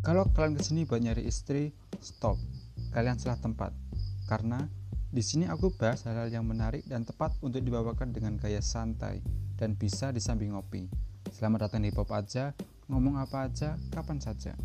Kalau kalian ke sini buat nyari istri, stop. Kalian salah tempat. Karena di sini aku bahas hal-hal yang menarik dan tepat untuk dibawakan dengan gaya santai dan bisa disambi ngopi. Selamat datang di Pop aja, ngomong apa aja, kapan saja.